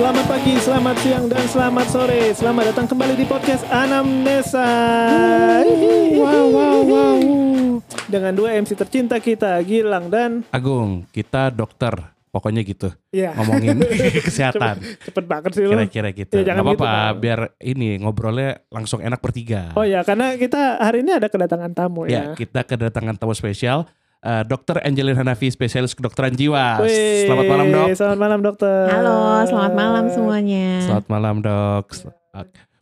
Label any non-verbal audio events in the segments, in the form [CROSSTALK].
Selamat pagi, selamat siang, dan selamat sore. Selamat datang kembali di podcast Anamnesa. Wow, wow, wow. Dengan dua MC tercinta kita, Gilang dan Agung, kita dokter, pokoknya gitu. ya Ngomongin [LAUGHS] kesehatan. cepet banget sih. Kira-kira gitu. Ya, jangan Gak apa-apa, gitu, biar ini ngobrolnya langsung enak bertiga. Oh ya, karena kita hari ini ada kedatangan tamu ya, ya. kita kedatangan tamu spesial. eh, Dokter Angelin Hanafi, spesialis kedokteran jiwa. Wih, Selamat malam dok. Selamat malam dokter. Halo, selamat malam semuanya. Selamat malam dok.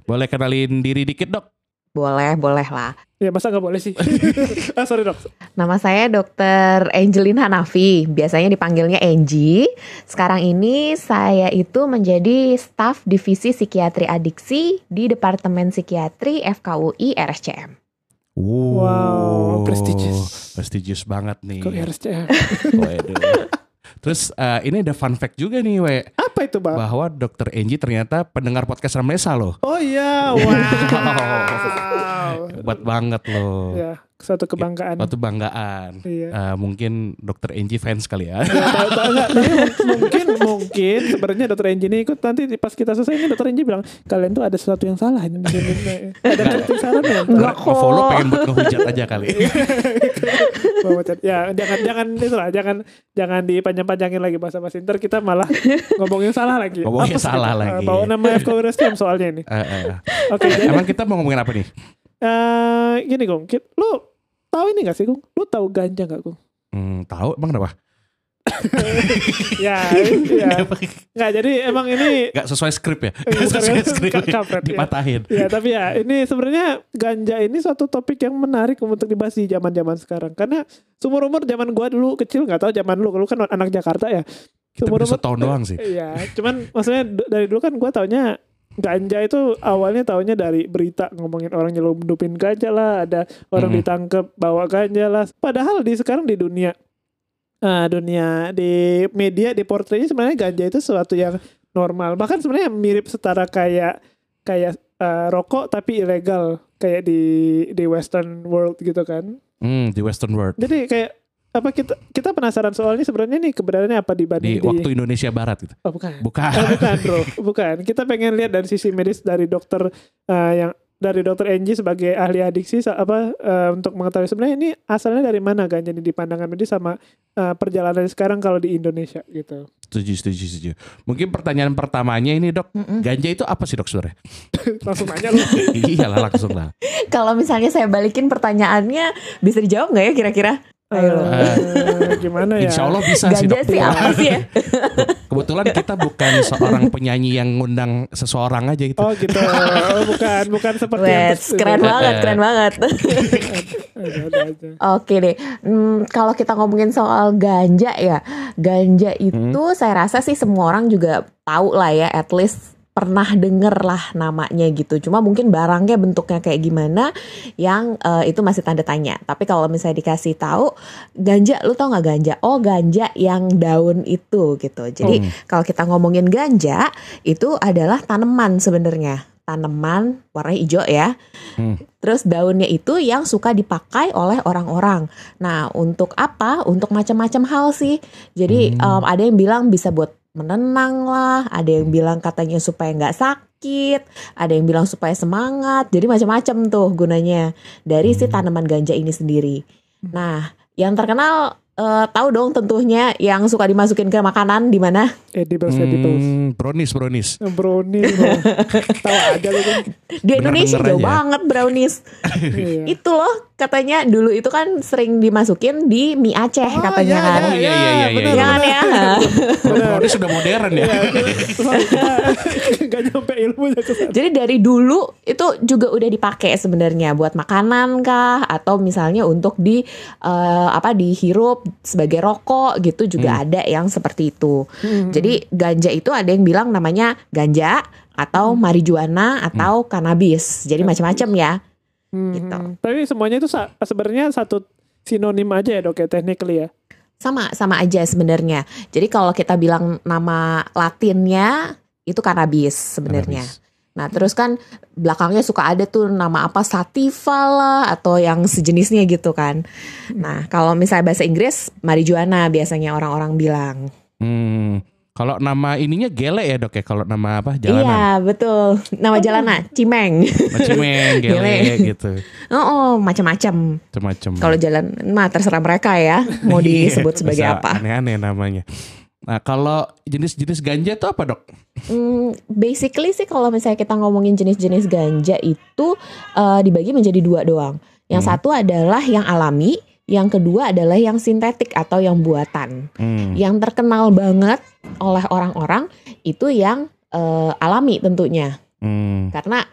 Boleh kenalin diri dikit dok? Boleh, boleh lah. Ya masa nggak boleh sih? [LAUGHS] ah sorry dok. Nama saya Dr. Angelin Hanafi, biasanya dipanggilnya Angie. Sekarang ini saya itu menjadi staf divisi psikiatri adiksi di Departemen Psikiatri FKUI RSCM. Wow, prestigious. Prestigious banget nih. Kok RSCM? Waduh. Terus eh, ini ada fun fact juga nih, we. Apa itu bang? bahwa Dokter Angie ternyata pendengar podcast Ramesa loh. Oh iya, wow. Hebat banget loh. ya, suatu kebanggaan. Suatu banggaan. Iya. Eh, mungkin Dokter Angie fans kali ya. Ya? Tapi [LAUGHS] mungkin mungkin sebenarnya dokter Enji ini ikut nanti pas kita selesai ini dokter Enji bilang kalian tuh ada sesuatu yang salah ini ada saran ya Enggak kok. follow pengen buat ngehujat aja kali. Bawa cat. ya jangan jangan itu lah jangan jangan dipanjang-panjangin lagi bahasa bahasa Inter kita malah ngomongin salah lagi Ngomongin sih salah itu? lagi. Eh, bawa nama FK Rescam soalnya ini Eh, eh. oke Emang kita mau ngomongin apa nih? eh, gini Kit- lu tahu ini gak sih Gung lu tahu ganja gak Gung Hmm, tahu emang kenapa? [LAUGHS] ya [LAUGHS] ya nggak jadi emang ini Gak sesuai skrip ya? Iya, Gak sesuai skrip. kampret, ya. Dipatahin. Ya tapi ya ini sebenarnya ganja ini suatu topik yang menarik untuk dibahas di zaman-zaman sekarang karena seumur umur zaman gua dulu kecil nggak tahu zaman lu lu kan anak Jakarta ya Kita baru setahun doang sih. Iya cuman maksudnya dari dulu kan gua taunya ganja itu awalnya taunya dari berita ngomongin orang nyelundupin ganja lah ada orang Mm-mm. ditangkap bawa ganja lah padahal di sekarang di dunia eh, dunia di media di portraynya sebenarnya ganja itu sesuatu yang normal bahkan sebenarnya mirip setara kayak kayak eh, rokok tapi ilegal kayak di di western world gitu kan Hmm, di Western World. jadi kayak apa kita kita penasaran soalnya sebenarnya nih keberadaannya apa dibanding Di waktu Indonesia Barat gitu. oh bukan Bukan. Oh, bukan [LAUGHS] bro, bukan. Kita pengen lihat dari sisi medis dari dokter eh, yang dari dokter Enji sebagai ahli adiksi apa eh, untuk mengetahui sebenarnya ini asalnya dari mana ganja ini di pandangan medis sama eh, perjalanan sekarang kalau di Indonesia gitu. Setuju, setuju, setuju. Mungkin pertanyaan pertamanya ini dok, Mm-mm. ganja itu apa sih dok sebenarnya? [LAUGHS] Langsung aja lu. [LAUGHS] Iyalah langsung lah. Kalau misalnya saya balikin pertanyaannya, bisa dijawab nggak ya kira-kira? Ayo. Eh, [LAUGHS] gimana ya? Insya Allah bisa sih Ganja dok. sih apa sih ya? [LAUGHS] Kebetulan kita bukan seorang penyanyi yang ngundang seseorang aja gitu. Oh gitu. Oh, bukan, bukan seperti yang Wes, keren banget, keren banget. [LAUGHS] Oke deh, Hmm, kalau kita ngomongin soal ganja ya, ganja itu saya rasa sih semua orang juga tahu lah ya, at least pernah denger lah namanya gitu. Cuma mungkin barangnya bentuknya kayak gimana yang eh, itu masih tanda tanya. Tapi kalau misalnya dikasih tahu ganja, lu tau nggak ganja? Oh ganja yang daun itu gitu. Jadi Hmm. kalau kita ngomongin ganja itu adalah tanaman sebenarnya, tanaman warna hijau ya. Hmm. Terus daunnya itu yang suka dipakai oleh orang-orang. Nah, untuk apa? Untuk macam-macam hal sih. Jadi Hmm. em, ada yang bilang bisa buat menenang lah, ada yang bilang katanya supaya nggak sakit, ada yang bilang supaya semangat. Jadi macam-macam tuh gunanya dari si Hmm. tanaman ganja ini sendiri. Nah, yang terkenal eh, tahu dong tentunya yang suka dimasukin ke makanan di mana? Edibles, edibles. Hmm, brownies, brownies. Brownie, bro. [LAUGHS] tahu aja lu kan. Di Indonesia jauh aja. banget brownies. Iya. Itu loh katanya dulu itu kan sering dimasukin di mie Aceh Oh, katanya iya, kan. Oh, iya, iya, iya, benar, Ya kan ya. Sudah modern ya. Iya, kita nggak nyampe ilmunya. Jadi dari dulu itu juga udah dipakai sebenarnya buat makanan kah atau misalnya untuk di eh, apa dihirup sebagai rokok gitu juga ada yang seperti itu. Jadi ganja itu ada yang bilang namanya ganja atau marijuana atau kanabis. Jadi macam-macam ya. Hmm, Gitu. Tapi semuanya itu sa- sebenarnya satu sinonim aja ya dok ya technically ya. sama sama aja sebenarnya. Jadi kalau kita bilang nama latinnya itu cannabis sebenarnya. Nah, terus kan belakangnya suka ada tuh nama apa sativa lah atau yang sejenisnya gitu kan. Nah, kalau misalnya bahasa Inggris marijuana biasanya orang-orang bilang. Hmm. Kalau nama ininya gele ya dok ya kalau nama apa Iya, jalanan betul. Nama jalanan Cimeng. Cimeng, [LAUGHS] gele Gele. gitu Oh, oh macam-macam. macam-macam Kalau jalan mah terserah mereka ya mau [LAUGHS] disebut sebagai Iya, apa. aneh-aneh namanya nah kalau jenis-jenis ganja itu apa dok Hmm, basically sih kalau misalnya kita ngomongin jenis-jenis ganja itu eh, dibagi menjadi dua doang. Yang Hmm. satu adalah yang alami, yang kedua adalah yang sintetik atau yang buatan. Hmm. Yang terkenal banget oleh orang-orang itu yang eh, alami tentunya. Hmm. Karena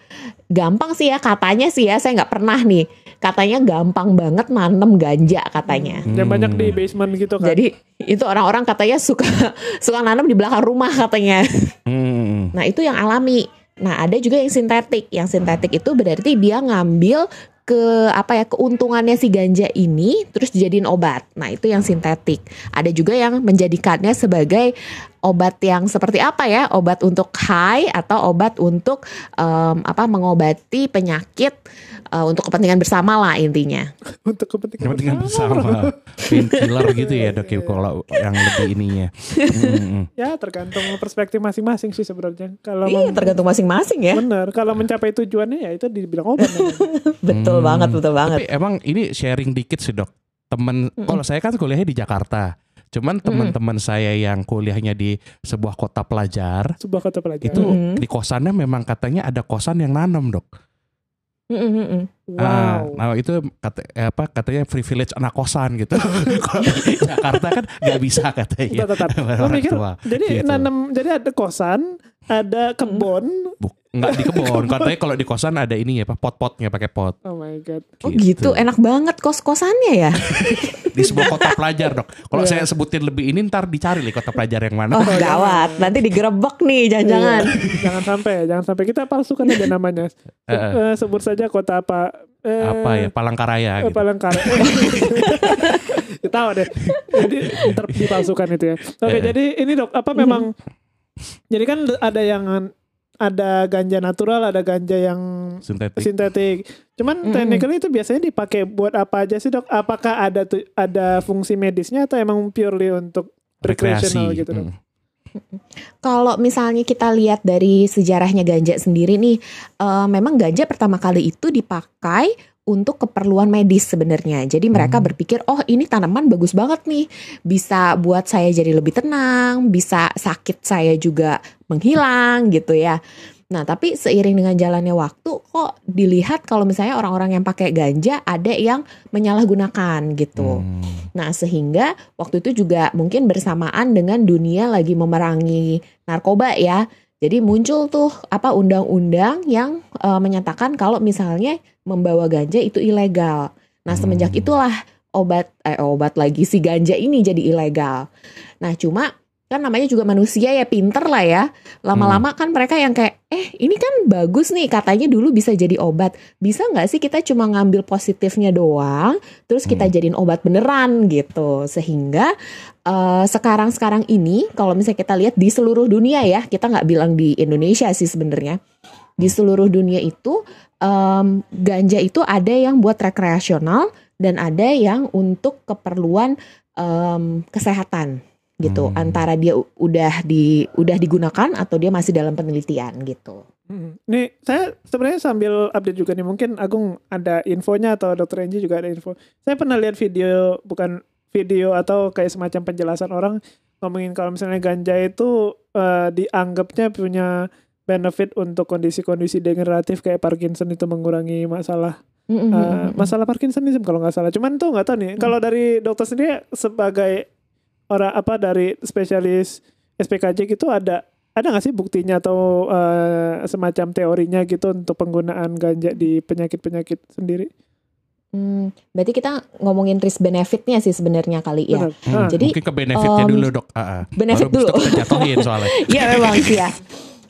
gampang sih ya katanya sih ya saya nggak pernah nih katanya gampang banget nanem ganja katanya. Yang banyak di Hmm. basement gitu kan. Jadi itu orang-orang katanya suka [LAUGHS] suka nanam di belakang rumah katanya. Hmm. Nah, itu yang alami. Nah, ada juga yang sintetik. Yang sintetik itu berarti dia ngambil ke apa ya keuntungannya si ganja ini terus dijadiin obat. Nah, itu yang sintetik. Ada juga yang menjadikannya sebagai obat yang seperti apa ya? Obat untuk high atau obat untuk em, apa mengobati penyakit eh, untuk kepentingan bersama lah intinya. [LAUGHS] Untuk kepentingan, kepentingan bersama painkiller gitu ya dok ya kalau yang lebih ininya [LAUGHS] Hmm. Ya tergantung perspektif masing-masing sih sebenarnya. Kalau Iya, tergantung masing-masing ya. benar, kalau mencapai tujuannya ya itu dibilang obat. [LAUGHS] namanya. Betul Hmm. banget, betul banget. Tapi emang ini sharing dikit sih dok. Temen, Mm-mm. kalau saya kan kuliahnya di Jakarta. Cuman teman-teman saya yang kuliahnya di sebuah kota pelajar Sebuah kota pelajaran. itu Mm-mm. di kosannya memang katanya ada kosan yang nanam dok. Mm, mm, mm, mm. Ah, wow. nah itu kata, eh, apa katanya privilege anak kosan gitu. [LAUGHS] Jakarta kan nggak bisa katanya. Tetap, tetap. Mikir, jadi gitu. nanam, jadi ada kosan, ada kebun. Buk- nggak di kebun. Katanya kalau di kosan ada ini ya, apa pot-potnya pakai pot. Oh my god. Oh gitu, enak banget kos-kosannya ya. [LAUGHS] Di sebuah kota pelajar dok. Kalau Iya. saya sebutin lebih ini ntar dicari nih kota pelajar yang mana. Oh gawat, nanti digerebek nih jangan-jangan. Iya. jangan sampai, jangan sampai kita palsukan aja namanya. [LAUGHS] Eh, eh. Eh, sebut saja kota apa? Eh, apa ya Palangkaraya eh, gitu. Palangkaraya. Ya, [LAUGHS] tahu deh. Jadi ntar dipalsukan itu ya. Oke, Eh. jadi ini dok, apa memang? Jadi kan ada yang ada ganja natural, ada ganja yang Sintetik. sintetik. Cuman Mm-mm. technically itu biasanya dipakai buat apa aja sih dok? Apakah ada tuh ada fungsi medisnya atau emang purely untuk rekreasi. recreational gitu dok? Hmm. Kalau misalnya kita lihat dari sejarahnya ganja sendiri nih, eh, memang ganja pertama kali itu dipakai untuk keperluan medis sebenarnya. Jadi mereka Hmm. berpikir, oh ini tanaman bagus banget nih, bisa buat saya jadi lebih tenang, bisa sakit saya juga menghilang gitu ya. Nah tapi seiring dengan jalannya waktu, kok dilihat kalau misalnya orang-orang yang pakai ganja ada yang menyalahgunakan gitu. Hmm. Nah, sehingga waktu itu juga mungkin bersamaan dengan dunia lagi memerangi narkoba ya. Jadi muncul tuh apa undang-undang yang eh, menyatakan kalau misalnya membawa ganja itu ilegal. Nah, semenjak Hmm. itulah obat eh obat lagi si ganja ini jadi ilegal. Nah, cuma kan namanya juga manusia ya pinter lah ya. Lama-lama kan mereka yang kayak eh ini kan bagus nih katanya dulu bisa jadi obat. Bisa nggak sih kita cuma ngambil positifnya doang terus kita Hmm. jadiin obat beneran gitu sehingga eh, sekarang-sekarang ini kalau misalnya kita lihat di seluruh dunia ya kita nggak bilang di Indonesia sih sebenarnya di seluruh dunia itu em, ganja itu ada yang buat rekreasional dan ada yang untuk keperluan em, kesehatan gitu Hmm. antara dia udah di udah digunakan atau dia masih dalam penelitian gitu. Hmm. Nih, saya sebenarnya sambil update juga nih, mungkin Agung ada infonya atau Dokter Enji juga ada info. Saya pernah lihat video, bukan video atau kayak semacam penjelasan orang ngomongin kalau misalnya ganja itu eh, dianggapnya punya benefit untuk kondisi-kondisi degeneratif kayak Parkinson itu mengurangi masalah Mm, mm, mm, mm, mm. masalah Parkinsonism kalau nggak salah. Cuman tuh nggak tahu nih. Kalau dari dokter sendiri sebagai orang apa dari spesialis SPKJ gitu ada ada nggak sih buktinya atau eh, semacam teorinya gitu untuk penggunaan ganja di penyakit-penyakit sendiri? Hmm, berarti kita ngomongin risk benefitnya sih sebenarnya kali ya. Benar. Hmm. Jadi, mungkin ke benefitnya em, dulu dok. Ah. benefit dulu. kita jatuhin soalnya. [LAUGHS] Iya memang sih ya.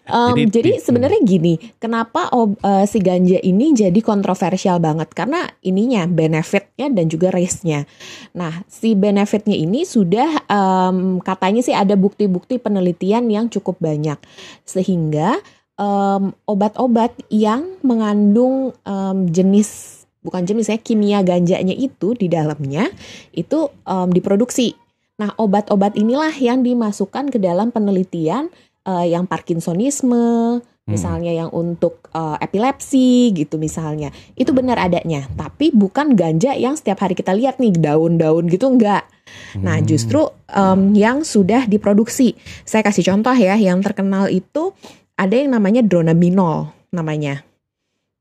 Em, Jadi- jadi di- sebenarnya gini, kenapa ob- eh, si ganja ini jadi kontroversial banget? Karena ininya benefitnya dan juga risknya. Nah, si benefitnya ini sudah em, katanya sih ada bukti-bukti penelitian yang cukup banyak, sehingga em, obat-obat yang mengandung em, jenis bukan jenis ya kimia ganjanya itu di dalamnya itu em, diproduksi. Nah, obat-obat inilah yang dimasukkan ke dalam penelitian eh, yang Parkinsonisme, Hmm. misalnya yang untuk eh, epilepsi gitu misalnya. Itu benar adanya, tapi bukan ganja yang setiap hari kita lihat nih daun-daun gitu enggak. Nah, Hmm. justru em, yang sudah diproduksi. Saya kasih contoh ya, yang terkenal itu ada yang namanya dronabinol namanya.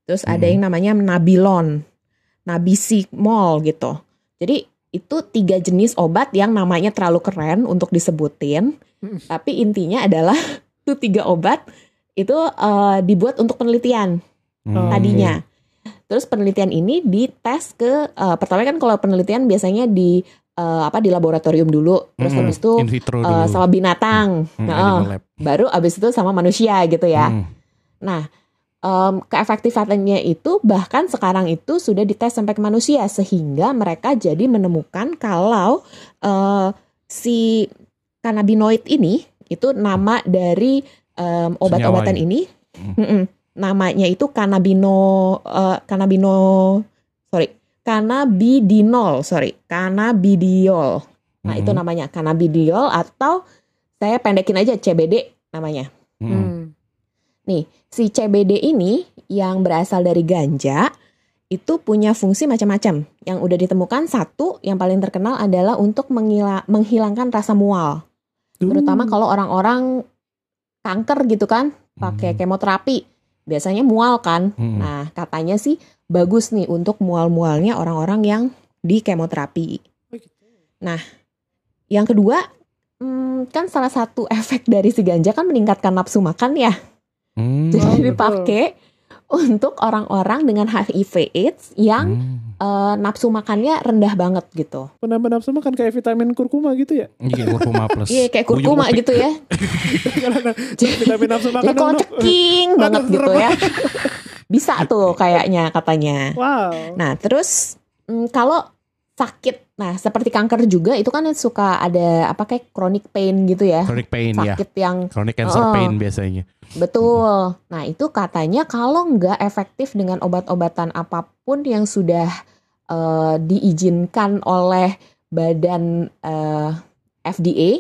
Terus ada Hmm. yang namanya nabilon, nabisimol gitu. Jadi itu tiga jenis obat yang namanya terlalu keren untuk disebutin. [LAUGHS] Tapi intinya adalah [LAUGHS] itu tiga obat itu eh, dibuat untuk penelitian Hmm. tadinya. Terus penelitian ini dites ke eh, pertama kan kalau penelitian biasanya di eh, apa di laboratorium dulu, terus Hmm, habis itu dulu. sama binatang, Hmm, Nah, lab. baru abis itu sama manusia gitu ya. Hmm. Nah, em, keefektifannya itu bahkan sekarang itu sudah dites sampai ke manusia sehingga mereka jadi menemukan kalau eh, si kanabinoid ini itu nama dari em, obat-obatan ini, Hmm. Mm-mm. namanya itu kanabino eh, kanabino sorry kanabidinol sorry kanabidiol. Nah itu Hmm. namanya kanabidiol atau saya pendekin aja CBD namanya. Hmm. Hmm. Nih, si CBD ini yang berasal dari ganja itu punya fungsi macam-macam. Yang udah ditemukan satu yang paling terkenal adalah untuk menghilangkan rasa mual. Terutama Uh. kalau orang-orang kanker gitu kan, pakai Hmm. kemoterapi. Biasanya mual kan. Hmm. Nah, katanya sih bagus nih untuk mual-mualnya orang-orang yang di kemoterapi. Oh, gitu. Nah, yang kedua, hmm, kan salah satu [LAUGHS] efek dari si ganja kan meningkatkan nafsu makan ya. Hmm. Jadi Oh, dipakai untuk orang-orang dengan HIV AIDS yang Hmm. eh, nafsu makannya rendah banget gitu. Penambah nafsu makan kayak vitamin kurkuma gitu ya. Iya, kurkuma plus. Iya kayak kurkuma gitu ya. [LAUGHS] vitamin nafsu makan. Jadi kalau ceking banget gitu ya. [LAUGHS] Bisa tuh kayaknya katanya. Wow. Nah, terus mm, kalau sakit, nah seperti kanker juga itu kan suka ada apa kayak chronic pain gitu ya. Chronic pain ya. Sakit yang Chronic cancer Oh. pain biasanya. betul. Nah, itu katanya kalau nggak efektif dengan obat-obatan apa pun yang sudah eh, diizinkan oleh badan eh, FDA,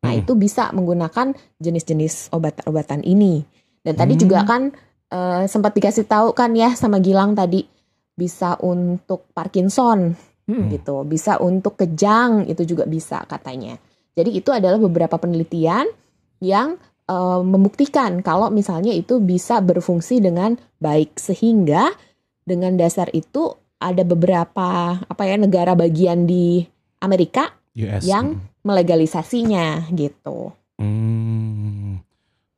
nah Hmm. itu bisa menggunakan jenis-jenis obat-obatan ini. Dan tadi Hmm. juga kan eh, sempat dikasih tahu kan ya sama Gilang tadi bisa untuk Parkinson Hmm. gitu, bisa untuk kejang itu juga bisa katanya. Jadi itu adalah beberapa penelitian yang eh, membuktikan kalau misalnya itu bisa berfungsi dengan baik sehingga dengan dasar itu ada beberapa apa ya negara bagian di Amerika US. Yang- melegalisasinya gitu. Hmm.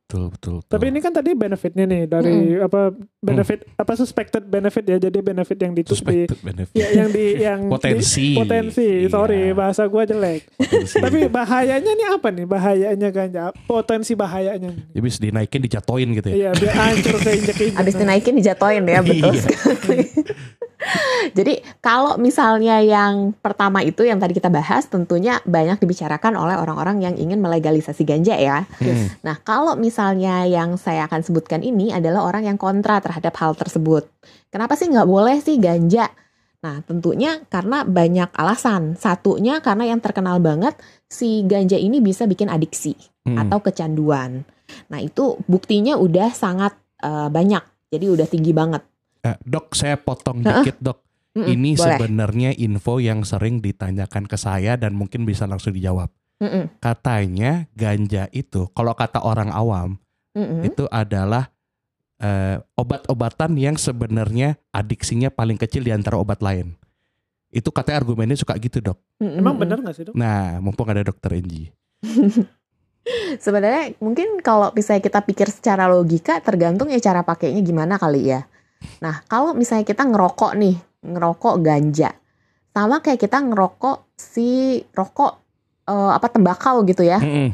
Betul, betul, betul. Tapi ini kan tadi benefitnya nih dari apa benefit apa suspected benefit ya. Jadi benefit yang di, di suspected benefit. ya, yang di [LAUGHS] yang di- Potensi. potensi. Iya. Sorry bahasa gua jelek. Potensi. Tapi bahayanya nih apa nih? Bahayanya ganja. Potensi bahayanya. Ya bisa dinaikin dijatuhin gitu ya. Iya, biar hancur keinjek-injek. Abis dinaikin dijatoin ya betul Iya. sekali. [LAUGHS] Jadi kalau misalnya yang pertama itu yang tadi kita bahas tentunya banyak dibicarakan oleh orang-orang yang ingin melegalisasi ganja ya. Hmm. Nah kalau misalnya yang saya akan sebutkan ini adalah orang yang kontra terhadap hal tersebut. Kenapa sih nggak boleh sih ganja? Nah tentunya karena banyak alasan. Satunya karena yang terkenal banget si ganja ini bisa bikin adiksi Hmm. atau kecanduan. Nah itu buktinya udah sangat eh, banyak. Jadi udah tinggi banget. Eh, dok, saya potong Heeh. dikit dok. Mm-mm, Ini boleh. sebenarnya info yang sering ditanyakan ke saya dan mungkin bisa langsung dijawab. Mm-mm, Katanya ganja itu, kalau kata orang awam, mm-mm. itu adalah eh, obat-obatan yang sebenarnya adiksinya paling kecil di antara obat lain. Itu katanya argumennya suka gitu dok. Emang benar nggak sih dok? Nah, mumpung ada dokter Enji. [LAUGHS] Sebenarnya mungkin kalau misalnya kita pikir secara logika tergantung ya cara pakainya gimana kali ya. Nah kalau misalnya kita ngerokok nih, ngerokok ganja, sama kayak kita ngerokok si rokok eh, apa tembakau gitu ya. Mm-mm.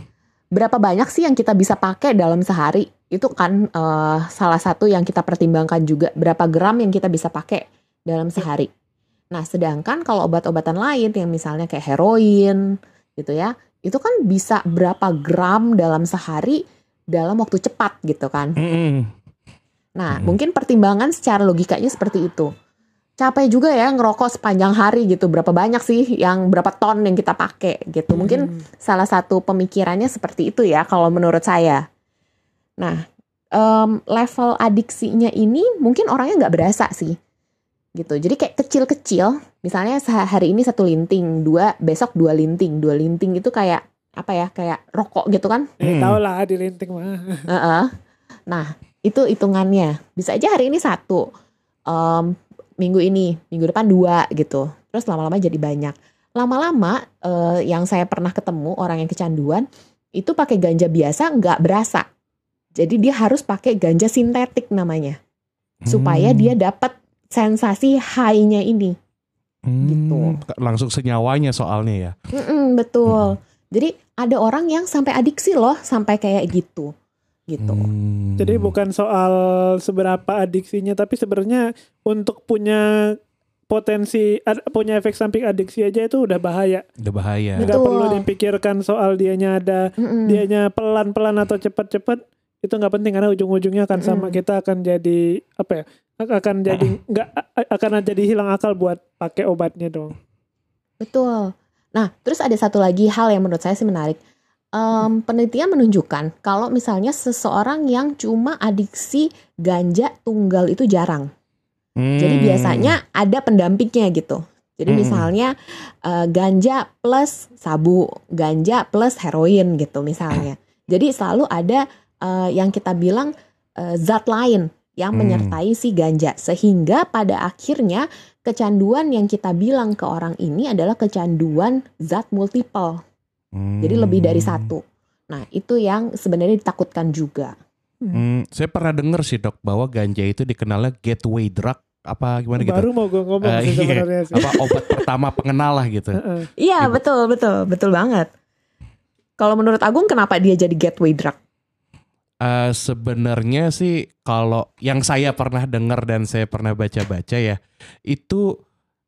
Berapa banyak sih yang kita bisa pakai dalam sehari? Itu kan eh, salah satu yang kita pertimbangkan juga berapa gram yang kita bisa pakai dalam sehari. Nah, sedangkan kalau obat-obatan lain yang misalnya kayak heroin gitu ya, itu kan bisa berapa gram dalam sehari dalam waktu cepat gitu kan. Mm-mm. Nah, Hmm. mungkin pertimbangan secara logikanya seperti itu. Capek juga ya ngerokok sepanjang hari gitu. Berapa banyak sih yang berapa ton yang kita pakai gitu. Mungkin Hmm. salah satu pemikirannya seperti itu ya kalau menurut saya. Nah, em, level adiksinya ini mungkin orangnya nggak berasa sih. Gitu. Jadi kayak kecil-kecil. Misalnya hari ini satu linting, dua besok dua linting. Dua linting itu kayak apa ya? Kayak rokok gitu kan? Eh, Hmm. tau lah di linting mah. Heeh. Nah, itu hitungannya. Bisa aja hari ini satu, Em, minggu ini, minggu depan dua gitu. Terus lama-lama jadi banyak. Lama-lama eh, yang saya pernah ketemu orang yang kecanduan itu pakai ganja biasa nggak berasa. Jadi dia harus pakai ganja sintetik namanya supaya Hmm. dia dapat sensasi high-nya ini. Hmm, gitu. Langsung senyawanya soalnya ya. Mm-mm, betul. Jadi ada orang yang sampai adiksi loh, sampai kayak gitu, gitu. Hmm. Jadi bukan soal seberapa adiksinya, tapi sebenarnya untuk punya potensi ad- punya efek samping adiksi aja itu udah bahaya. udah bahaya. Nggak Betul. perlu dipikirkan soal dianya ada Mm-mm. dianya pelan-pelan atau cepat-cepat itu nggak penting karena ujung-ujungnya akan sama Mm. kita akan jadi apa ya akan jadi [LAUGHS] nggak akan jadi hilang akal buat pakai obatnya dong. Betul. Nah, terus ada satu lagi hal yang menurut saya sih menarik. Em, penelitian menunjukkan kalau misalnya seseorang yang cuma adiksi ganja tunggal itu jarang. Jadi Hmm. biasanya ada pendampingnya gitu. Jadi Hmm. misalnya eh, ganja plus sabu, ganja plus heroin gitu misalnya. Jadi selalu ada eh, yang kita bilang eh, zat lain yang Hmm. menyertai si ganja sehingga pada akhirnya kecanduan yang kita bilang ke orang ini adalah kecanduan zat multiple. Jadi lebih dari Hmm. satu. Nah, itu yang sebenarnya ditakutkan juga. Hmm, saya pernah dengar sih dok bahwa ganja itu dikenalnya gateway drug apa gimana gitu? Baru mau gue ngomong Eh, sih iya. sebenarnya sih. Apa obat pertama pengenal lah gitu? Heeh. Iya, Ibu. betul, betul, betul banget. Kalau menurut Agung kenapa dia jadi gateway drug? Eh, Sebenarnya sih kalau yang saya pernah dengar dan saya pernah baca-baca ya itu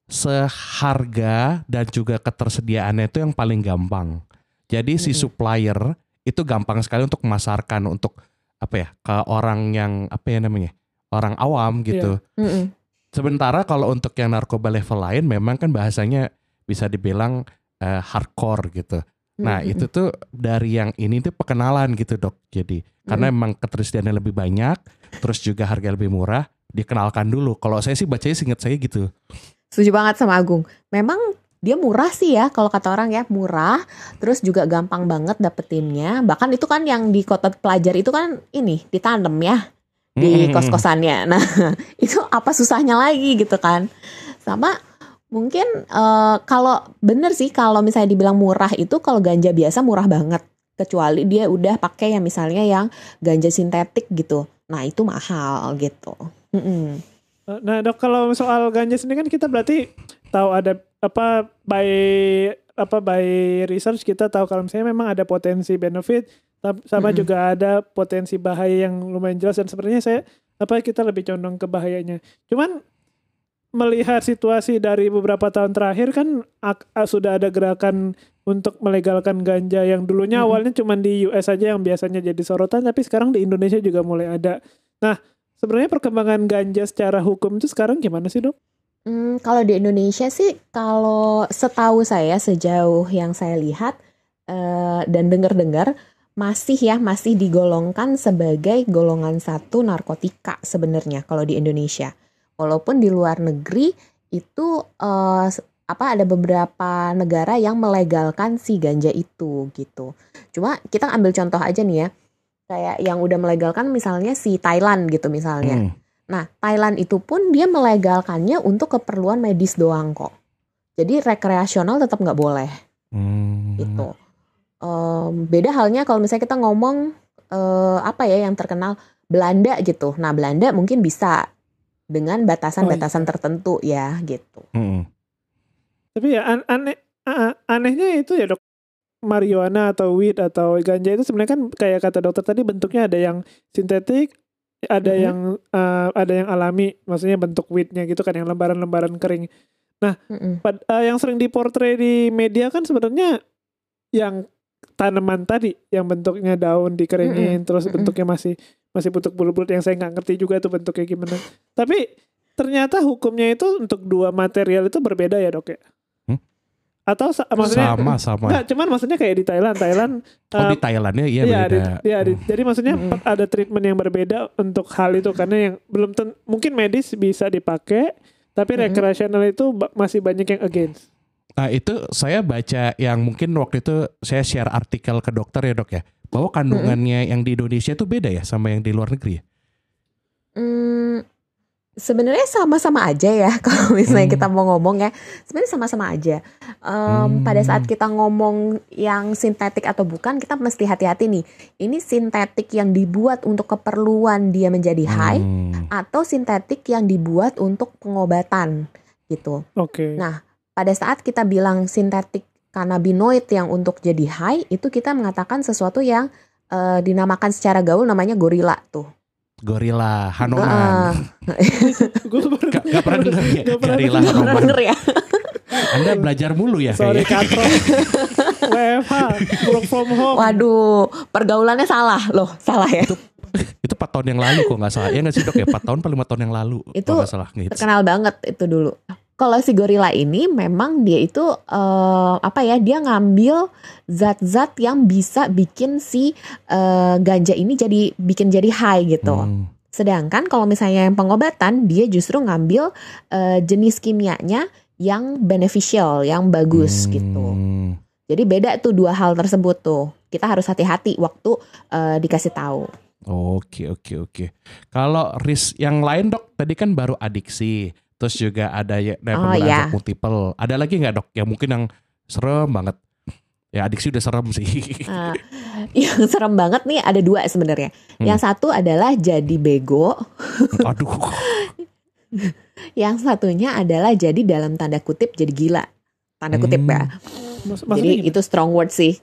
seharga dan juga ketersediaannya itu yang paling gampang. Jadi si supplier itu gampang sekali untuk memasarkan untuk apa ya ke orang yang apa ya namanya orang awam gitu. Mm-mm. Sementara kalau untuk yang narkoba level lain memang kan bahasanya bisa dibilang eh, hardcore gitu. Nah Mm-mm. itu tuh dari yang ini tuh perkenalan gitu dok. Jadi karena emang ketersediaannya lebih banyak, terus juga harga lebih murah, dikenalkan dulu. Kalau saya sih bacanya singkat saya gitu. Setuju banget sama Agung. Memang dia murah sih ya kalau kata orang ya murah terus juga gampang banget dapetinnya. Bahkan itu kan yang di kota pelajar itu kan ini ditanam ya di Mm-mm. kos-kosannya. [LAUGHS] Nah itu apa susahnya lagi gitu kan. Sama mungkin eh, kalau bener sih kalau misalnya dibilang murah itu kalau ganja biasa murah banget. Kecuali dia udah pakai yang misalnya yang ganja sintetik gitu. Nah itu mahal gitu. Mm-mm. Nah dok kalau soal ganja sendiri kan kita berarti tahu ada apa by apa by research kita tahu kalau misalnya memang ada potensi benefit sama Mm-mm. juga ada potensi bahaya yang lumayan jelas dan sebenarnya saya apa kita lebih condong ke bahayanya. Cuman melihat situasi dari beberapa tahun terakhir kan ak- sudah ada gerakan untuk melegalkan ganja yang dulunya Mm-mm. awalnya cuma di US aja yang biasanya jadi sorotan tapi sekarang di Indonesia juga mulai ada. Nah, sebenarnya perkembangan ganja secara hukum itu sekarang gimana sih, Dok? Hmm, kalau di Indonesia sih, kalau setahu saya sejauh yang saya lihat eh, dan dengar-dengar masih ya masih digolongkan sebagai golongan satu narkotika sebenarnya kalau di Indonesia. Walaupun di luar negeri itu s- apa ada beberapa negara yang melegalkan si ganja itu gitu. Cuma kita ambil contoh aja nih ya, kayak yang udah melegalkan misalnya si Thailand gitu misalnya. Hmm. Nah, Thailand itu pun dia melegalkannya untuk keperluan medis doang kok. Jadi rekreasional tetap nggak boleh Hmm. gitu. Em, beda halnya kalau misalnya kita ngomong eh, apa ya yang terkenal Belanda gitu. Nah, Belanda mungkin bisa dengan batasan-batasan tertentu ya gitu. Hmm. Tapi ya an- aneh anehnya itu ya, Dok. marijuana atau weed atau ganja itu sebenarnya kan kayak kata dokter tadi bentuknya ada yang sintetik, ada Mhm. yang eh, ada yang alami, maksudnya bentuk weednya gitu kan yang lembaran-lembaran kering. Mm-mm. Pad- eh, yang sering diportray di media kan sebenarnya yang tanaman tadi yang bentuknya daun dikeringin terus mm-mm. bentuknya masih masih bentuk bulat-bulat yang saya nggak ngerti juga tuh bentuknya gimana. Tapi ternyata hukumnya itu untuk dua material itu berbeda ya dok ya? Hmm? Atau sa- maksudnya sama sama. Enggak, cuman maksudnya kayak di Thailand, Thailand Oh eh, di Thailandnya iya Iya, beda. di- iya, di- Hmm. jadi maksudnya Mm-mm. ada treatment yang berbeda untuk hal itu karena yang belum ten- mungkin medis bisa dipakai, tapi Mm-mm. recreational itu ba- masih banyak yang against. Nah itu saya baca yang mungkin waktu itu saya share artikel ke dokter ya dok ya bahwa kandungannya yang di Indonesia itu beda ya sama yang di luar negeri ya. Hmm, sebenarnya sama-sama aja ya [LAUGHS] kalau misalnya Hmm. kita mau ngomong ya sebenarnya sama-sama aja Em, Hmm. pada saat kita ngomong yang sintetik atau bukan kita mesti hati-hati nih ini sintetik yang dibuat untuk keperluan dia menjadi high Hmm. atau sintetik yang dibuat untuk pengobatan gitu Oke. Nah, pada saat kita bilang sintetik cannabinoid yang untuk jadi high itu kita mengatakan sesuatu yang eh, dinamakan secara gaul namanya gorila tuh Gorilla. Hanoman. Gue baru Gak, gak pernah dengar ya Gak pernah Gorilla Hanoman. denger ya Anda belajar mulu ya sorry kayaknya. katro. [LAUGHS] WFH, work from home. Waduh, pergaulannya salah loh, salah ya. Itu 4 tahun yang lalu kok nggak salah. Ya nggak sih dok ya 4 tahun atau 5 tahun yang lalu. Itu salah. Terkenal banget itu dulu. Kalau si gorila ini memang dia itu eh, apa ya? Dia ngambil zat-zat yang bisa bikin si eh, ganja ini jadi bikin jadi high gitu. Hmm. Sedangkan kalau misalnya yang pengobatan dia justru ngambil eh, jenis kimianya yang beneficial, yang bagus gitu. Hmm. Jadi beda tuh dua hal tersebut tuh. Kita harus hati-hati waktu eh, dikasih tahu. Oke oke oke. Kalau risk yang lain dok, tadi kan baru adiksi, terus juga ada ya nah, Oh, iya. zat multiple. Ada lagi nggak dok? Yang mungkin yang serem banget. Ya adiksi udah serem sih. [LAUGHS] Eh, yang serem banget nih ada dua sebenarnya. Hmm. Yang satu adalah jadi bego, Aduh. [LAUGHS] yang satunya adalah jadi dalam tanda kutip jadi gila. Tanda kutip Hmm. ya. Mas- Jadi maksudnya gimana? itu strong word sih.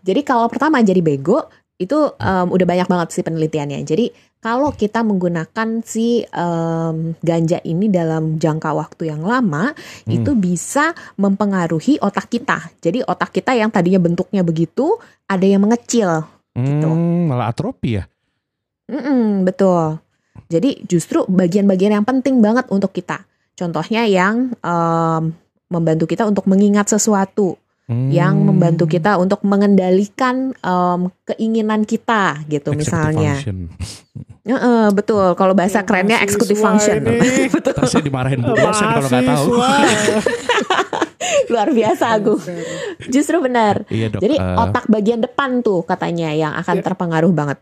Jadi kalau pertama jadi bego itu em, udah banyak banget sih penelitiannya. Jadi kalau kita menggunakan si em, ganja ini dalam jangka waktu yang lama, Hmm. itu bisa mempengaruhi otak kita. Jadi otak kita yang tadinya bentuknya begitu, ada yang mengecil. gitu. Hmm, malah atropi ya. Mm-mm, betul. Jadi justru bagian-bagian yang penting banget untuk kita. Contohnya yang em, membantu kita untuk mengingat sesuatu, Hmm. yang membantu kita untuk mengendalikan em, keinginan kita gitu Executive misalnya. function. [LAUGHS] Heeh, betul. Kalau bahasa Oh, kerennya executive function. ini. [LAUGHS] betul. Saya dimarahin Bu dosen kalau nggak tahu. [LAUGHS] Luar biasa Agung. Justru benar. Iya dok. Jadi eh, otak bagian depan tuh katanya yang akan Ya. terpengaruh banget.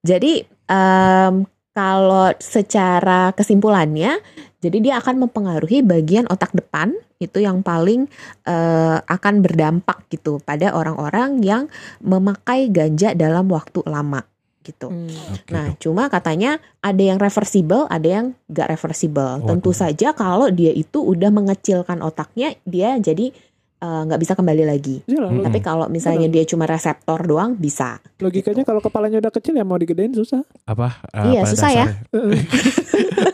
Jadi em, kalau secara kesimpulannya, jadi dia akan mempengaruhi bagian otak depan itu yang paling eh, akan berdampak gitu pada orang-orang yang memakai ganja dalam waktu lama gitu. Hmm. oke, Nah, cuma katanya ada yang reversible, ada yang gak reversible. Tentu Waduh. saja kalau dia itu udah mengecilkan otaknya, dia jadi eh, nggak bisa kembali lagi. Iya lah, Hmm. Tapi kalau misalnya dia cuma reseptor doang bisa. logikanya kalau kepalanya udah kecil ya mau digedein susah. apa? eh, Iya, pada susah ya. dasarnya-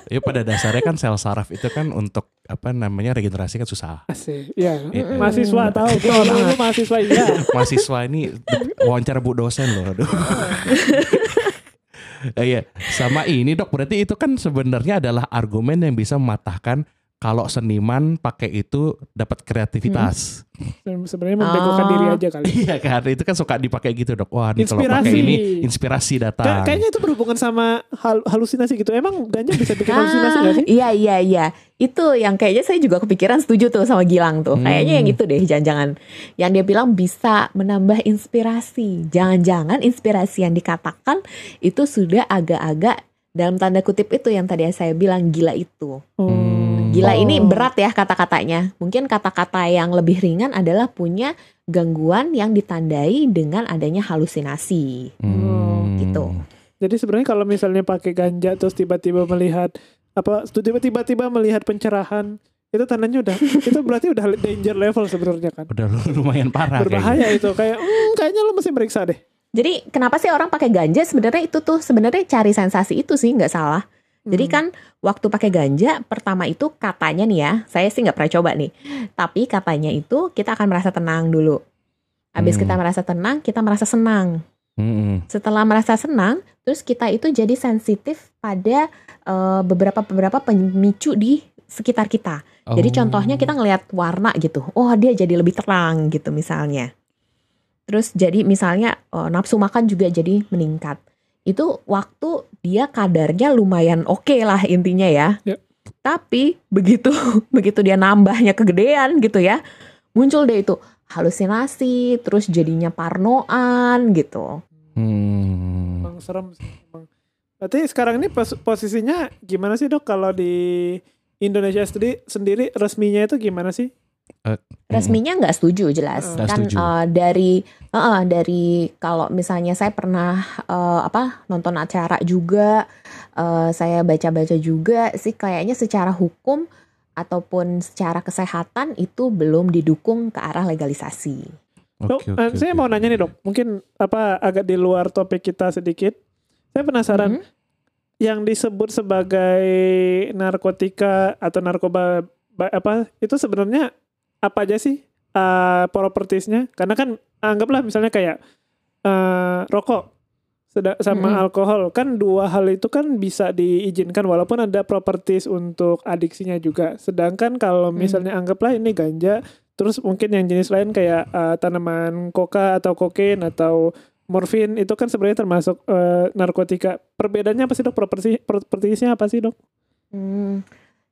Iya [LAUGHS] pada dasarnya kan sel saraf itu kan untuk apa namanya regenerasi kan susah. Asik. Iya. Mm-mm. Mahasiswa tahu. [LAUGHS] Gue orang dulu mahasiswa iya. [LAUGHS] mahasiswa ini wawancara bu dosen loh aduh. Eh, Iya, sama ini dok berarti itu kan sebenarnya adalah argumen yang bisa mematahkan kalau seniman pakai itu dapat kreativitas. Sebenarnya membegokan Oh. diri aja kali. [LAUGHS] Iya kan, itu kan suka dipakai gitu dok. Wah, ini kalau pakai Inspirasi. ini inspirasi Kay- datang. kayaknya itu berhubungan sama hal- halusinasi gitu. Emang ganja bisa bikin halusinasi Ah, gak sih? iya iya iya. Itu yang kayaknya saya juga kepikiran setuju tuh sama Gilang tuh. Hmm. Kayaknya yang itu deh jangan-jangan. Yang dia bilang bisa menambah inspirasi. Jangan-jangan inspirasi yang dikatakan itu sudah agak-agak dalam tanda kutip itu yang tadi saya bilang gila itu. Oh. Gila ini Oh. berat ya kata-katanya. Mungkin kata-kata yang lebih ringan adalah punya gangguan yang ditandai dengan adanya halusinasi. Hmm. gitu. Jadi sebenarnya kalau misalnya pakai ganja terus tiba-tiba melihat apa tiba-tiba melihat pencerahan itu tandanya udah [LAUGHS] itu berarti udah danger level sebenarnya kan. Udah lumayan parah kayaknya. Berbahaya itu kayak hmm, kayaknya lu mesti meriksa deh. Jadi kenapa sih orang pakai ganja? Sebenarnya itu tuh sebenarnya cari sensasi itu sih nggak salah. Jadi Hmm. kan waktu pakai ganja pertama itu katanya nih ya, saya sih nggak pernah coba nih. Tapi katanya itu kita akan merasa tenang dulu. Habis Hmm. kita merasa tenang, kita merasa senang. Mm-mm. Setelah merasa senang, terus kita itu jadi sensitif pada eh, beberapa beberapa pemicu di sekitar kita. Jadi Oh. contohnya kita ngelihat warna gitu. Oh, dia jadi lebih terang gitu misalnya. Terus jadi misalnya eh, nafsu makan juga jadi meningkat. Itu waktu dia kadarnya lumayan oke lah intinya ya. Ya. Tapi begitu [LAUGHS] begitu dia nambahnya kegedean gitu ya, muncul deh itu halusinasi, terus jadinya parnoan gitu. Hmm. Emang serem sih. Emang. Berarti sekarang ini pos- posisinya gimana sih dok kalau di Indonesia sendiri, sendiri resminya itu gimana sih? Resminya nggak setuju jelas Nggak kan setuju. eh, dari eh, eh, dari kalau misalnya saya pernah eh, apa nonton acara juga eh, saya baca-baca juga sih kayaknya secara hukum ataupun secara kesehatan itu belum didukung ke arah legalisasi. Eh, oke, saya oke. mau nanya nih dok, mungkin apa agak di luar topik kita sedikit. Saya penasaran, Mhm. yang disebut sebagai narkotika atau narkoba ba- apa itu sebenarnya apa aja sih uh, propertiesnya? Karena kan anggaplah misalnya kayak eh, rokok sama Mhm. alkohol kan dua hal itu kan bisa diizinkan walaupun ada properties untuk adiksinya juga. Sedangkan kalau Hmm. misalnya anggaplah ini ganja Terus mungkin yang jenis lain kayak uh, tanaman koka atau kokain atau morfin itu kan sebenarnya termasuk uh, narkotika. Perbedaannya apa sih dok? Properti propertiesnya apa sih dok? Hmm,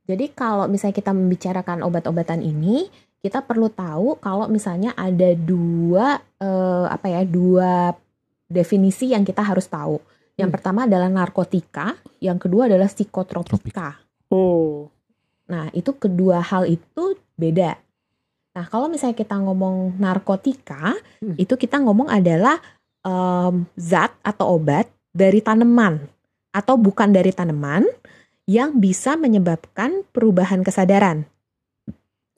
jadi kalau misalnya kita membicarakan obat-obatan ini, kita perlu tahu kalau misalnya ada dua eh, apa ya dua definisi yang kita harus tahu. Yang Hmm. pertama adalah narkotika, yang kedua adalah psikotropika. Oh, Nah, itu kedua hal itu beda. Nah, kalau misalnya kita ngomong narkotika, Hmm. itu kita ngomong adalah em, zat atau obat dari tanaman atau bukan dari tanaman yang bisa menyebabkan perubahan kesadaran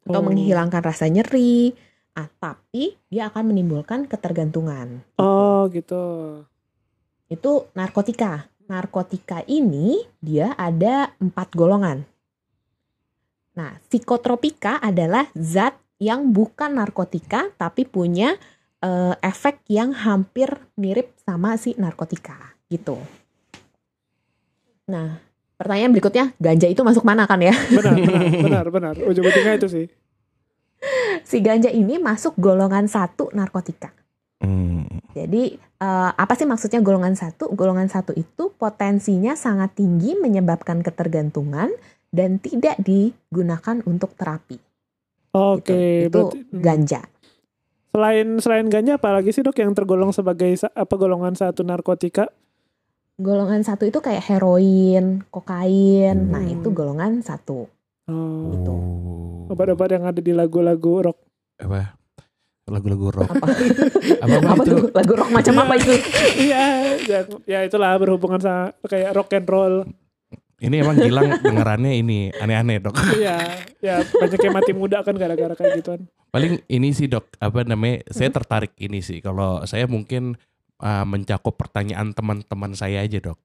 atau Oh. menghilangkan rasa nyeri, ah, tapi dia akan menimbulkan ketergantungan. oh gitu. Itu narkotika. Narkotika ini dia ada empat golongan. Nah, psikotropika adalah zat yang bukan narkotika tapi punya eh, efek yang hampir mirip sama si narkotika gitu. Nah, pertanyaan berikutnya, ganja itu masuk mana kan ya? Benar, benar, [LAUGHS] benar, benar. Ujung-ujungnya itu sih. Si ganja ini masuk golongan satu narkotika. Hmm. Jadi eh, apa sih maksudnya golongan satu? Golongan satu itu potensinya sangat tinggi menyebabkan ketergantungan dan tidak digunakan untuk terapi. Oke, gitu. Itu berarti hmm. ganja. selain selain ganja apalagi sih dok yang tergolong sebagai apa golongan satu narkotika? Golongan satu itu kayak heroin, kokain. Nah Hmm. itu golongan satu. Oh, Gitu. Oh. obat-obat yang ada di lagu-lagu rock. Apa? Lagu-lagu rock. Apa? Apa, apa itu? tuh? Lagu rock macam apa itu? Iya, ya, ya itulah berhubungan sama kayak rock and roll. Ini emang Gilang dengerannya ini aneh-aneh dok. Iya, ya banyak yang mati muda kan gara-gara kayak gituan. Paling ini sih dok, apa namanya? Saya tertarik ini sih. Kalau saya mungkin uh, mencakup pertanyaan teman-teman saya aja dok.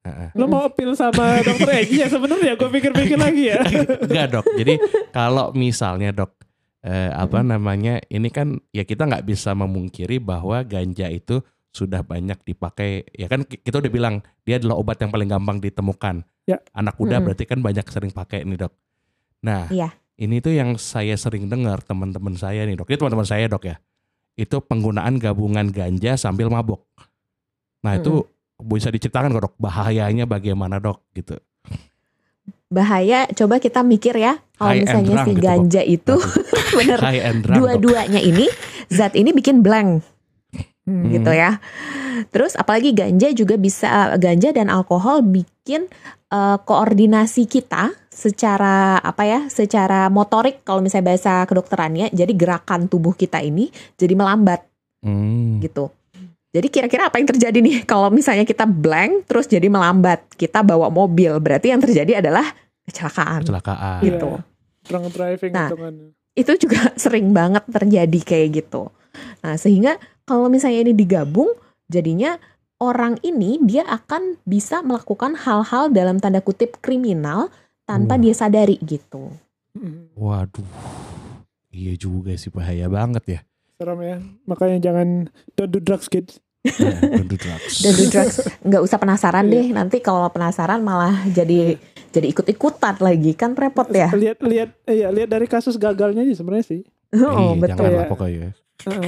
Heeh. Lo mau appeal sama [LAUGHS] dokter Egi ya sebenarnya gue pikir-pikir lagi ya. [LAUGHS] Enggak dok. Jadi kalau misalnya dok, eh, apa namanya? Ini kan ya kita nggak bisa memungkiri bahwa ganja itu sudah banyak dipakai. Ya kan ki- kita udah bilang dia adalah obat yang paling gampang ditemukan. Ya. Anak muda Mm-mm. berarti kan banyak sering pakai nih dok. Nah, Iya. ini tuh yang saya sering dengar teman-teman saya nih dok. Ini teman-teman saya dok ya. Itu penggunaan gabungan ganja sambil mabok. Nah itu bisa diceritakan kok dok bahayanya bagaimana dok gitu. Bahaya, coba kita mikir ya. Kalau High misalnya si gitu, ganja itu [LAUGHS] bener dok. dua-duanya ini zat ini bikin blank Hmm. gitu ya. Terus apalagi ganja juga bisa ganja dan alkohol bikin eh, koordinasi kita secara apa ya? Secara motorik kalau misalnya bahasa kedokterannya, jadi gerakan tubuh kita ini jadi melambat Hmm. gitu. Jadi kira-kira apa yang terjadi nih [LAUGHS] kalau misalnya kita blank terus jadi melambat, kita bawa mobil, berarti yang terjadi adalah kecelakaan Kecelakaan. Iya. gitu. drunk driving Nah, hitungannya. itu juga [LAUGHS] sering banget terjadi kayak gitu. Nah, sehingga kalau misalnya ini digabung, jadinya orang ini dia akan bisa melakukan hal-hal dalam tanda kutip kriminal tanpa Hmm. dia sadari gitu. Waduh. Iya juga sih bahaya banget ya. Serem ya. Makanya jangan don't do drugs kids. Don't do drugs. Do drugs nggak usah penasaran Iya. deh. Nanti kalau penasaran malah jadi jadi ikut-ikutan lagi kan repot ya. Lihat lihat iya lihat dari kasus gagalnya aja sebenarnya sih. Oh Iya, betul. Ya. pokoknya.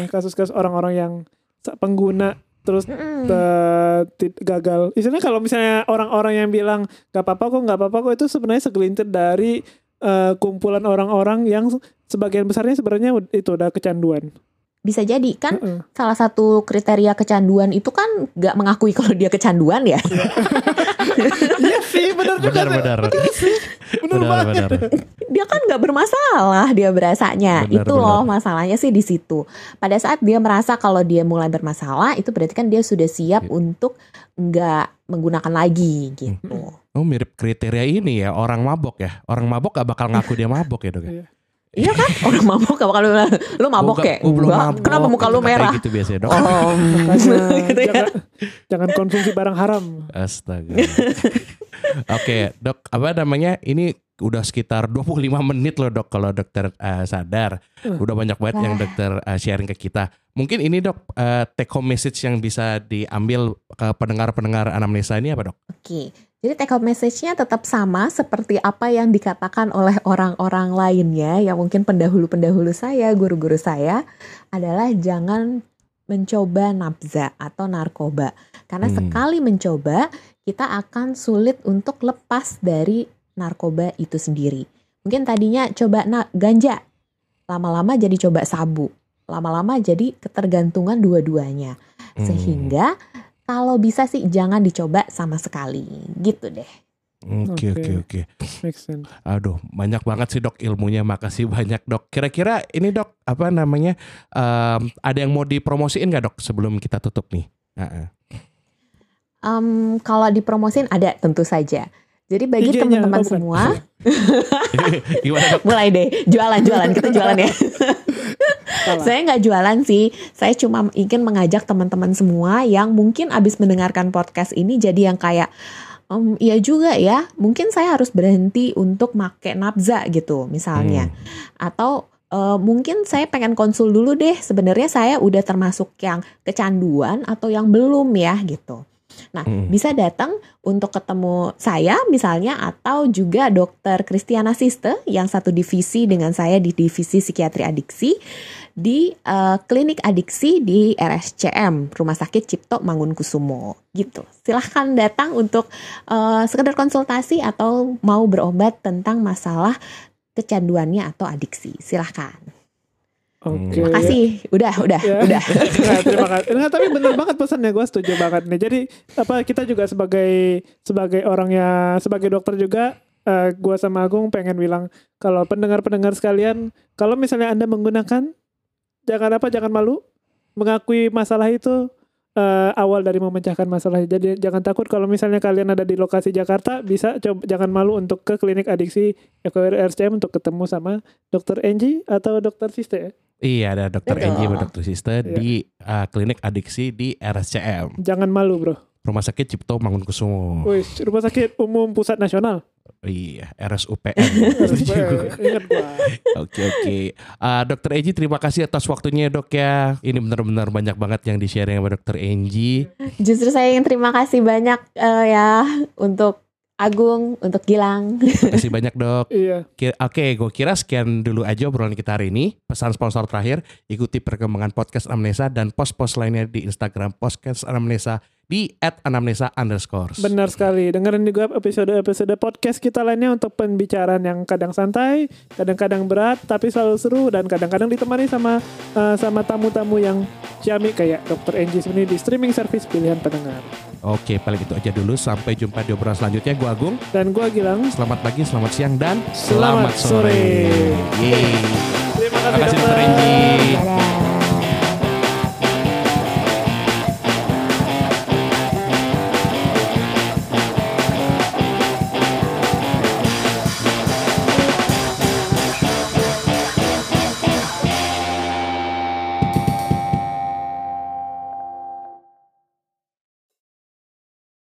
Kasus-kasus orang-orang yang pengguna terus eh, ti- gagal. Istilahnya kalau misalnya orang-orang yang bilang nggak apa-apa kok nggak apa-apa kok itu sebenarnya segelintir dari eh, kumpulan orang-orang yang sebagian besarnya sebenarnya itu udah kecanduan. Bisa jadi kan Heeh. salah satu kriteria kecanduan itu kan nggak mengakui [LAUGHS] kalau dia kecanduan ya. [LAUGHS] Iya sih benar juga. Benar, benar. Benar Benar, banget. benar. [LAUGHS] dia kan nggak bermasalah dia berasanya Benar, itu benar. loh masalahnya sih di situ pada saat dia merasa kalau dia mulai bermasalah itu berarti kan dia sudah siap Iya. untuk nggak menggunakan lagi gitu Oh mirip kriteria ini ya orang mabok ya. Orang mabok gak bakal ngaku dia mabok ya dok ya. Iya. kan [LAUGHS] orang mabok gak bakal bilang, lu mabok ya kenapa muka lu merah gitu biasanya dok. [LAUGHS] oh Makanya [LAUGHS] gitu ya jangan, jangan konsumsi barang haram. Astaga. Oke dok apa namanya ini udah sekitar 25 menit loh dok kalau dokter eh, sadar. Uh. Udah banyak banget yang dokter eh, sharing ke kita. Mungkin ini dok eh, take home message yang bisa diambil ke pendengar-pendengar anamnesa ini apa dok? Oke, jadi take home message-nya tetap sama seperti apa yang dikatakan oleh orang-orang lainnya yang mungkin pendahulu-pendahulu saya, guru-guru saya adalah jangan mencoba nafza atau narkoba. Karena Hmm. sekali mencoba, kita akan sulit untuk lepas dari narkoba itu sendiri. Mungkin tadinya coba na- ganja, lama-lama jadi coba sabu, lama-lama jadi ketergantungan dua-duanya. Hmm. Kalau bisa sih jangan dicoba sama sekali gitu deh. Oke Oke. oke oke. Make sense. Aduh, banyak banget sih dok ilmunya. Makasih banyak dok. Kira-kira ini dok apa namanya? em, ada yang mau dipromosiin nggak dok sebelum kita tutup nih? Heeh. Em, kalau dipromosin ada tentu saja. Jadi bagi teman-teman semua, [LAUGHS] mulai deh jualan-jualan kita jualan ya. Saya nggak jualan sih, saya cuma ingin mengajak teman-teman semua yang mungkin abis mendengarkan podcast ini jadi yang kayak "Em, iya juga ya, mungkin saya harus berhenti untuk make nafza gitu misalnya. atau eh, mungkin saya pengen konsul dulu deh sebenarnya saya udah termasuk yang kecanduan atau yang belum ya gitu. Nah, Hmm. bisa datang untuk ketemu saya misalnya atau juga dokter Kristiana Siste yang satu divisi dengan saya di divisi psikiatri adiksi di eh, klinik adiksi di RSCM Rumah Sakit Cipto Mangunkusumo gitu. Silahkan datang untuk eh, sekedar konsultasi atau mau berobat tentang masalah kecanduannya atau adiksi. Silahkan. Oke. Terima Makasih. Udah, udah, Ya. udah. [LAUGHS] Nah, terima kasih. Enggak, tapi bener banget pesannya gue setuju banget nih. Jadi apa kita juga sebagai sebagai orang yang sebagai dokter juga eh gue sama Agung pengen bilang kalau pendengar-pendengar sekalian kalau misalnya anda menggunakan jangan apa jangan malu mengakui masalah itu eh, awal dari memecahkan masalah. Jadi jangan takut kalau misalnya kalian ada di lokasi Jakarta bisa coba jangan malu untuk ke klinik adiksi RCM untuk ketemu sama dokter Angie atau dokter Siste ya. Iya ada dokter Betul. Angie sama dokter Siste Iya. di uh, klinik adiksi di RSCM Jangan malu bro. Rumah Sakit Cipto Mangunkusumo. Wih, Rumah Sakit Umum Pusat Nasional. Iya RSUPN. [LAUGHS] Ingat gua. Oke oke. Uh, dokter Angie terima kasih atas waktunya dok ya. Ini benar-benar banyak banget yang di sharing sama dokter Angie. Justru saya yang terima kasih banyak eh, ya untuk Agung, untuk Gilang. [LAUGHS] Terima kasih banyak dok. Iya. Oke, gue kira sekian dulu aja obrolan kita hari ini. Pesan sponsor terakhir, ikuti perkembangan podcast Anamnesa dan post-post lainnya di Instagram podcast Anamnesa di @anamnesa underscore. Benar sekali. Dengerin juga episode-episode podcast kita lainnya untuk pembicaraan yang kadang santai, kadang-kadang berat, tapi selalu seru dan kadang-kadang ditemani sama eh, sama tamu-tamu yang ciamik kayak Dr. Angie ini di streaming service pilihan pendengar. Oke, paling itu aja dulu. Sampai jumpa di obrolan selanjutnya. Gue Agung. Dan gua Gilang. Selamat pagi, selamat siang, dan Selamat sore. Yeay. Terima Terima kasih, kasih dokter.